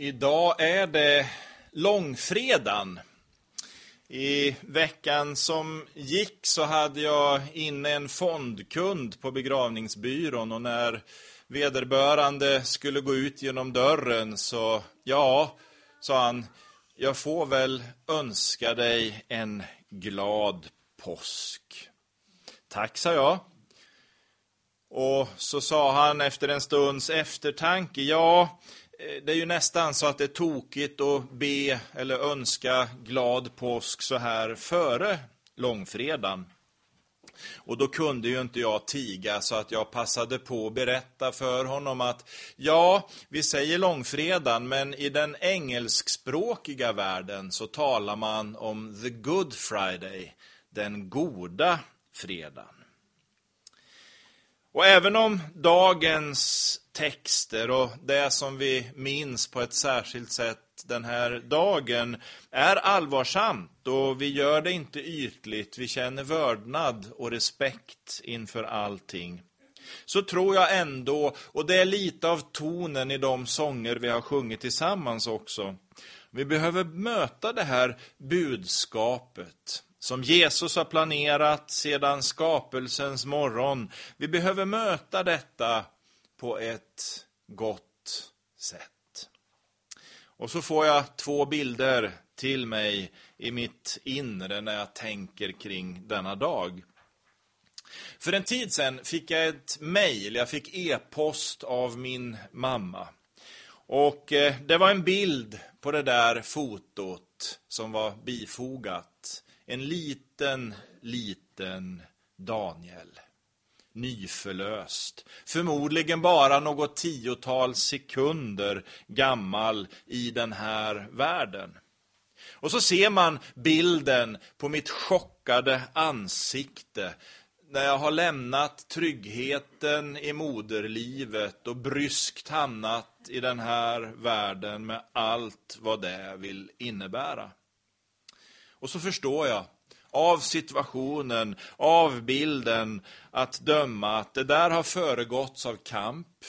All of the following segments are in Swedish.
Idag är det långfredagen. I veckan som gick så hade jag inne en fondkund på begravningsbyrån och när vederbörande skulle gå ut genom dörren så, ja, sa han, jag får väl önska dig en glad påsk. Tack, sa jag. Och så sa han efter en stunds eftertanke, ja, Eh, det är ju nästan så att det är tokigt att be eller önska glad påsk så här före långfredagen. Och då kunde ju inte jag tiga så att jag passade på att berätta för honom att ja, vi säger långfredagen men i den engelskspråkiga världen så talar man om the good Friday, den goda fredagen. Och även om dagens texter och det som vi minns på ett särskilt sätt den här dagen är allvarsamt och vi gör det inte ytligt. Vi känner vördnad och respekt inför allting. Så tror jag ändå, och det är lite av tonen i de sånger vi har sjungit tillsammans också. Vi behöver möta det här budskapet som Jesus har planerat sedan skapelsens morgon. Vi behöver möta detta på ett gott sätt. Och så får jag två bilder till mig i mitt inre när jag tänker kring denna dag. För en tid sedan fick jag ett mejl, jag fick e-post av min mamma. Och eh, det var en bild på det där fotot som var bifogat. En liten, liten Daniel nyförlöst. Förmodligen bara något tiotal sekunder gammal i den här världen. Och så ser man bilden på mitt chockade ansikte när jag har lämnat tryggheten i moderlivet och bryskt hamnat i den här världen med allt vad det vill innebära. Och så förstår jag av situationen, av bilden att döma att det där har föregåtts av kamp.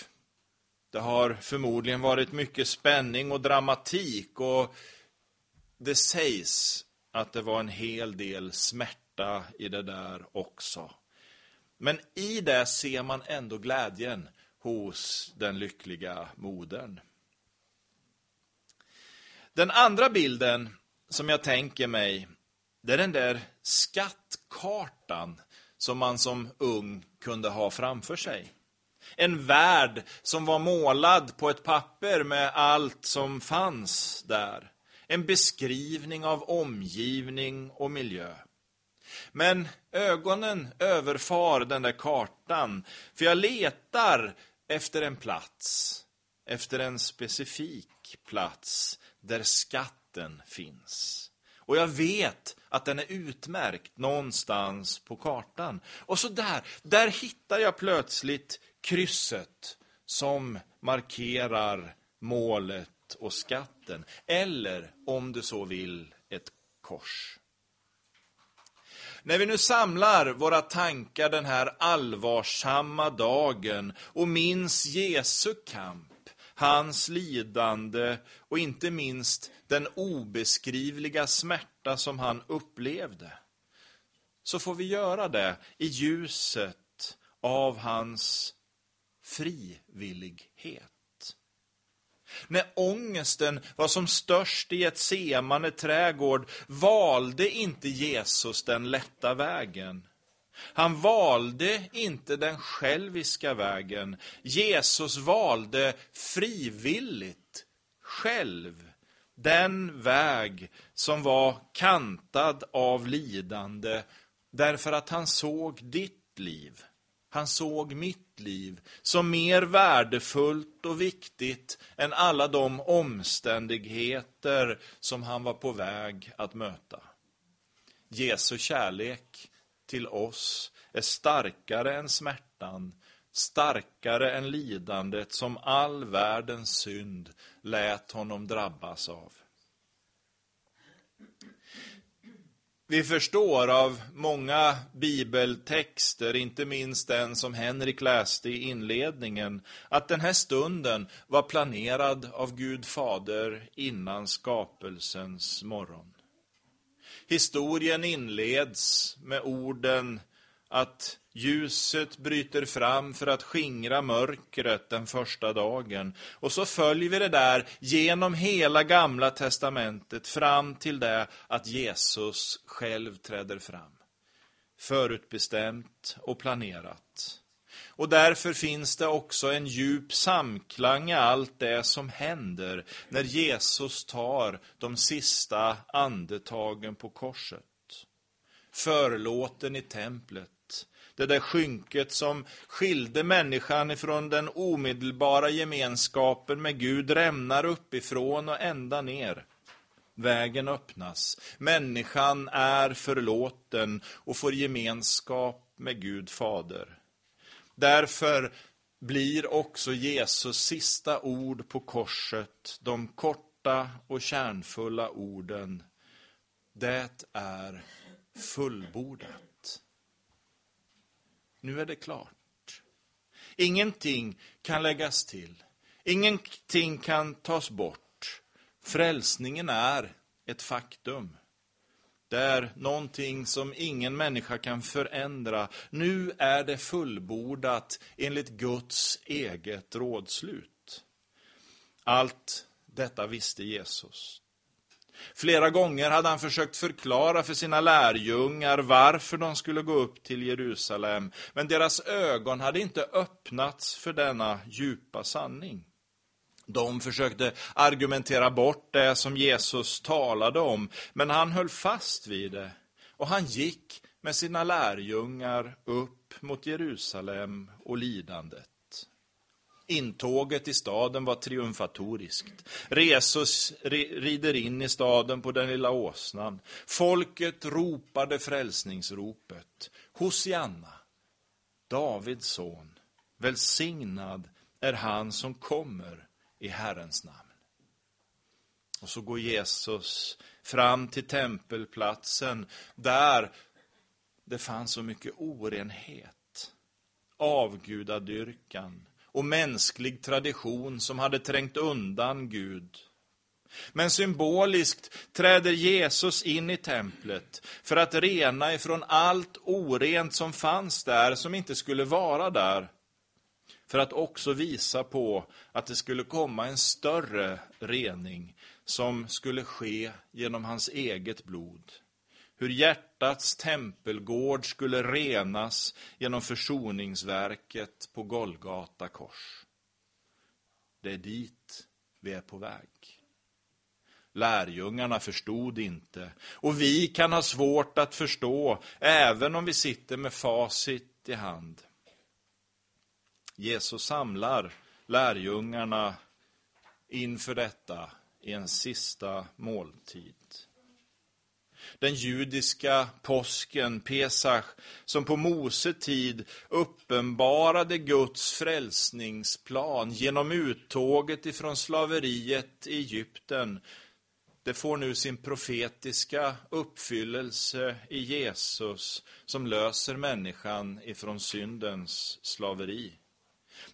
Det har förmodligen varit mycket spänning och dramatik och det sägs att det var en hel del smärta i det där också. Men i det ser man ändå glädjen hos den lyckliga modern. Den andra bilden som jag tänker mig det är den där skattkartan som man som ung kunde ha framför sig. En värld som var målad på ett papper med allt som fanns där. En beskrivning av omgivning och miljö. Men ögonen överfar den där kartan, för jag letar efter en plats, efter en specifik plats där den finns. Och jag vet att den är utmärkt någonstans på kartan. Och så där, där hittar jag plötsligt krysset som markerar målet och skatten. Eller, om du så vill, ett kors. När vi nu samlar våra tankar den här allvarsamma dagen och minns Jesu kamp hans lidande och inte minst den obeskrivliga smärta som han upplevde. Så får vi göra det i ljuset av hans frivillighet. När ångesten var som störst i ett trädgård valde inte Jesus den lätta vägen. Han valde inte den själviska vägen. Jesus valde frivilligt, själv, den väg som var kantad av lidande därför att han såg ditt liv. Han såg mitt liv som mer värdefullt och viktigt än alla de omständigheter som han var på väg att möta. Jesu kärlek till oss är starkare än smärtan, starkare än lidandet som all världens synd lät honom drabbas av. Vi förstår av många bibeltexter, inte minst den som Henrik läste i inledningen, att den här stunden var planerad av Gud Fader innan skapelsens morgon. Historien inleds med orden att ljuset bryter fram för att skingra mörkret den första dagen. Och så följer vi det där genom hela gamla testamentet fram till det att Jesus själv träder fram. Förutbestämt och planerat. Och därför finns det också en djup samklang i allt det som händer när Jesus tar de sista andetagen på korset. Förlåten i templet det där skynket som skilde människan ifrån den omedelbara gemenskapen med Gud rämnar uppifrån och ända ner. Vägen öppnas. Människan är förlåten och får gemenskap med Gud Fader. Därför blir också Jesus sista ord på korset de korta och kärnfulla orden. Det är fullbordat. Nu är det klart. Ingenting kan läggas till. Ingenting kan tas bort. Frälsningen är ett faktum. Det är någonting som ingen människa kan förändra. Nu är det fullbordat enligt Guds eget rådslut. Allt detta visste Jesus. Flera gånger hade han försökt förklara för sina lärjungar varför de skulle gå upp till Jerusalem, men deras ögon hade inte öppnats för denna djupa sanning. De försökte argumentera bort det som Jesus talade om, men han höll fast vid det. Och han gick med sina lärjungar upp mot Jerusalem och lidandet. Intåget i staden var triumfatoriskt. Jesus rider in i staden på den lilla åsnan. Folket ropade frälsningsropet. Hosianna, Davids son, välsignad är han som kommer i Herrens namn. Och så går Jesus fram till tempelplatsen där det fanns så mycket orenhet, avgudadyrkan, och mänsklig tradition som hade trängt undan Gud. Men symboliskt träder Jesus in i templet för att rena ifrån allt orent som fanns där, som inte skulle vara där. För att också visa på att det skulle komma en större rening som skulle ske genom hans eget blod hur hjärtats tempelgård skulle renas genom försoningsverket på Golgata kors. Det är dit vi är på väg. Lärjungarna förstod inte, och vi kan ha svårt att förstå, även om vi sitter med facit i hand. Jesus samlar lärjungarna inför detta i en sista måltid den judiska påsken, Pesach, som på Mose tid uppenbarade Guds frälsningsplan genom uttåget ifrån slaveriet i Egypten. Det får nu sin profetiska uppfyllelse i Jesus som löser människan ifrån syndens slaveri.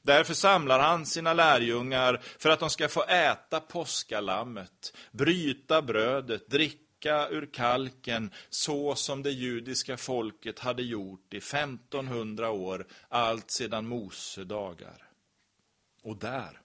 Därför samlar han sina lärjungar för att de ska få äta påskalammet, bryta brödet, dricka dricka ur kalken så som det judiska folket hade gjort i 1500 år, allt sedan Mose dagar. Och där,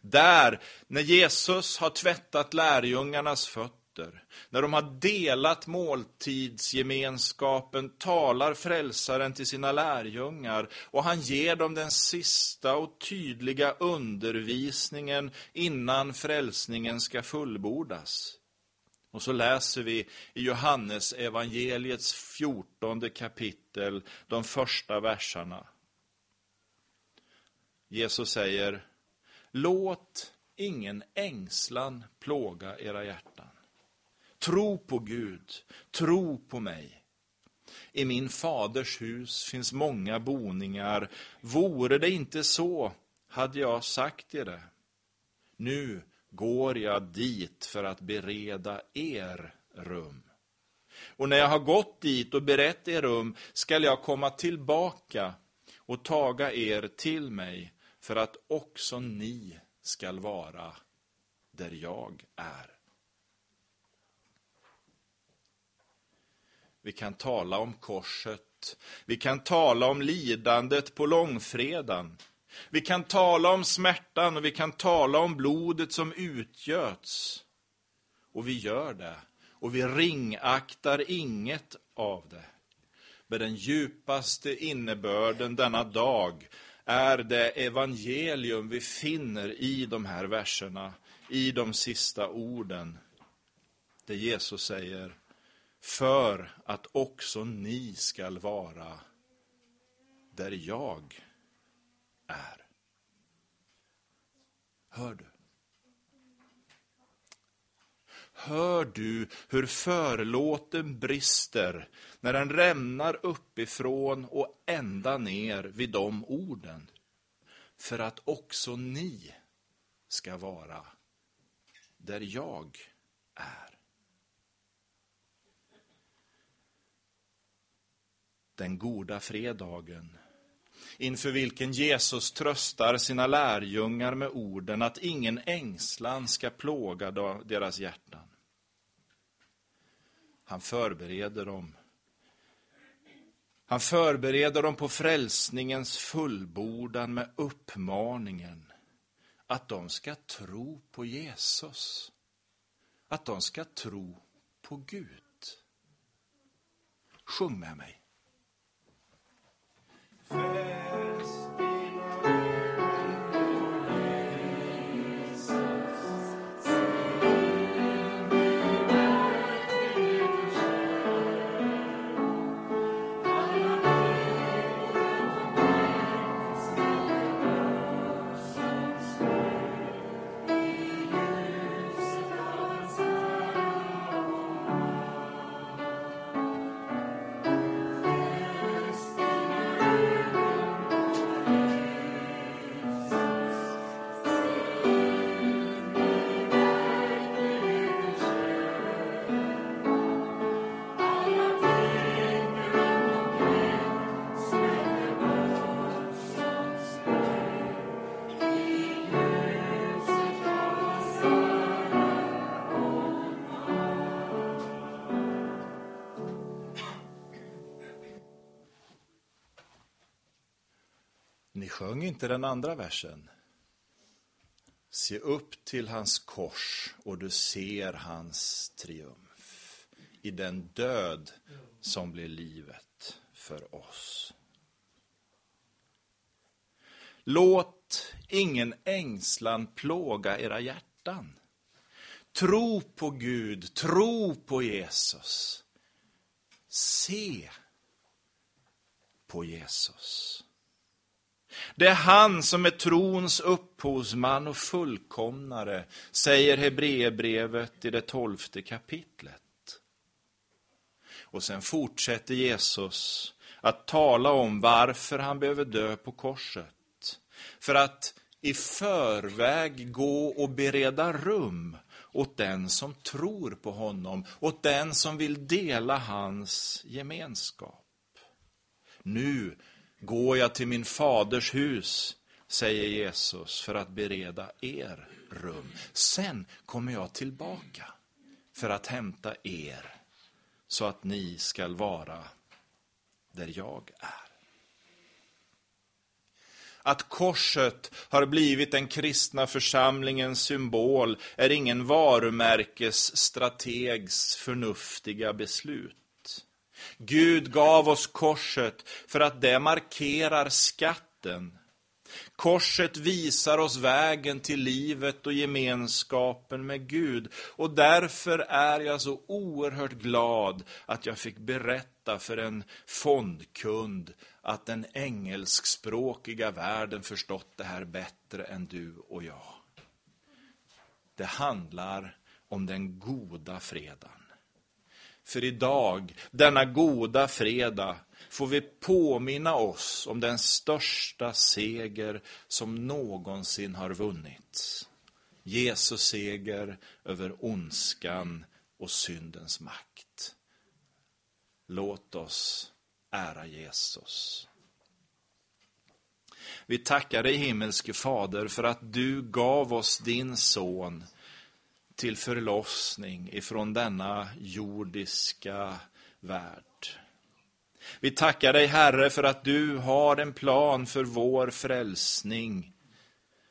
där, när Jesus har tvättat lärjungarnas fötter, när de har delat måltidsgemenskapen talar frälsaren till sina lärjungar och han ger dem den sista och tydliga undervisningen innan frälsningen ska fullbordas. Och så läser vi i Johannes evangeliets fjortonde kapitel, de första verserna. Jesus säger, låt ingen ängslan plåga era hjärtan. Tro på Gud, tro på mig. I min faders hus finns många boningar. Vore det inte så, hade jag sagt er det. Nu går jag dit för att bereda er rum. Och när jag har gått dit och berett er rum skall jag komma tillbaka och taga er till mig för att också ni skall vara där jag är. Vi kan tala om korset. Vi kan tala om lidandet på långfredagen. Vi kan tala om smärtan och vi kan tala om blodet som utgöts. Och vi gör det. Och vi ringaktar inget av det. Men den djupaste innebörden denna dag är det evangelium vi finner i de här verserna, i de sista orden. Det Jesus säger, för att också ni skall vara där jag är. Hör du? Hör du hur förlåten brister när den rämnar uppifrån och ända ner vid de orden? För att också ni ska vara där jag är. Den goda fredagen inför vilken Jesus tröstar sina lärjungar med orden att ingen ängslan ska plåga deras hjärtan. Han förbereder dem. Han förbereder dem på frälsningens fullbordan med uppmaningen att de ska tro på Jesus. Att de ska tro på Gud. Sjung med mig. Ni sjöng inte den andra versen. Se upp till hans kors och du ser hans triumf i den död som blir livet för oss. Låt ingen ängslan plåga era hjärtan. Tro på Gud, tro på Jesus. Se på Jesus. Det är han som är trons upphovsman och fullkomnare, säger Hebreerbrevet i det tolfte kapitlet. Och sen fortsätter Jesus att tala om varför han behöver dö på korset. För att i förväg gå och bereda rum åt den som tror på honom, åt den som vill dela hans gemenskap. Nu går jag till min faders hus, säger Jesus, för att bereda er rum. Sen kommer jag tillbaka för att hämta er, så att ni skall vara där jag är. Att korset har blivit den kristna församlingens symbol är ingen varumärkesstrategs förnuftiga beslut. Gud gav oss korset för att det markerar skatten. Korset visar oss vägen till livet och gemenskapen med Gud. Och därför är jag så oerhört glad att jag fick berätta för en fondkund att den engelskspråkiga världen förstått det här bättre än du och jag. Det handlar om den goda fredagen. För idag, denna goda fredag, får vi påminna oss om den största seger som någonsin har vunnits. Jesus seger över ondskan och syndens makt. Låt oss ära Jesus. Vi tackar dig himmelske Fader för att du gav oss din son till förlossning ifrån denna jordiska värld. Vi tackar dig Herre för att du har en plan för vår frälsning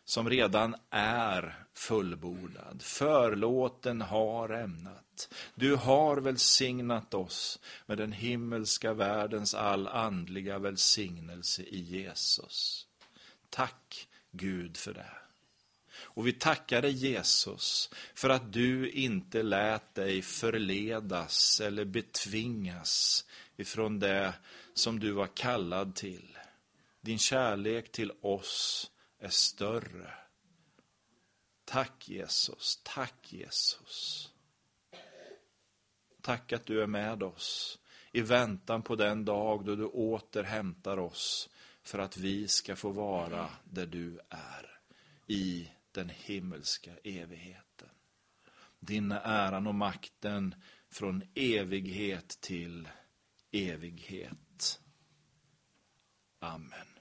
som redan är fullbordad. Förlåten har ämnat. Du har välsignat oss med den himmelska världens all andliga välsignelse i Jesus. Tack Gud för det. Och vi tackar dig Jesus för att du inte lät dig förledas eller betvingas ifrån det som du var kallad till. Din kärlek till oss är större. Tack Jesus, tack Jesus. Tack att du är med oss i väntan på den dag då du åter hämtar oss för att vi ska få vara där du är, i den himmelska evigheten. Din äran och makten från evighet till evighet. Amen.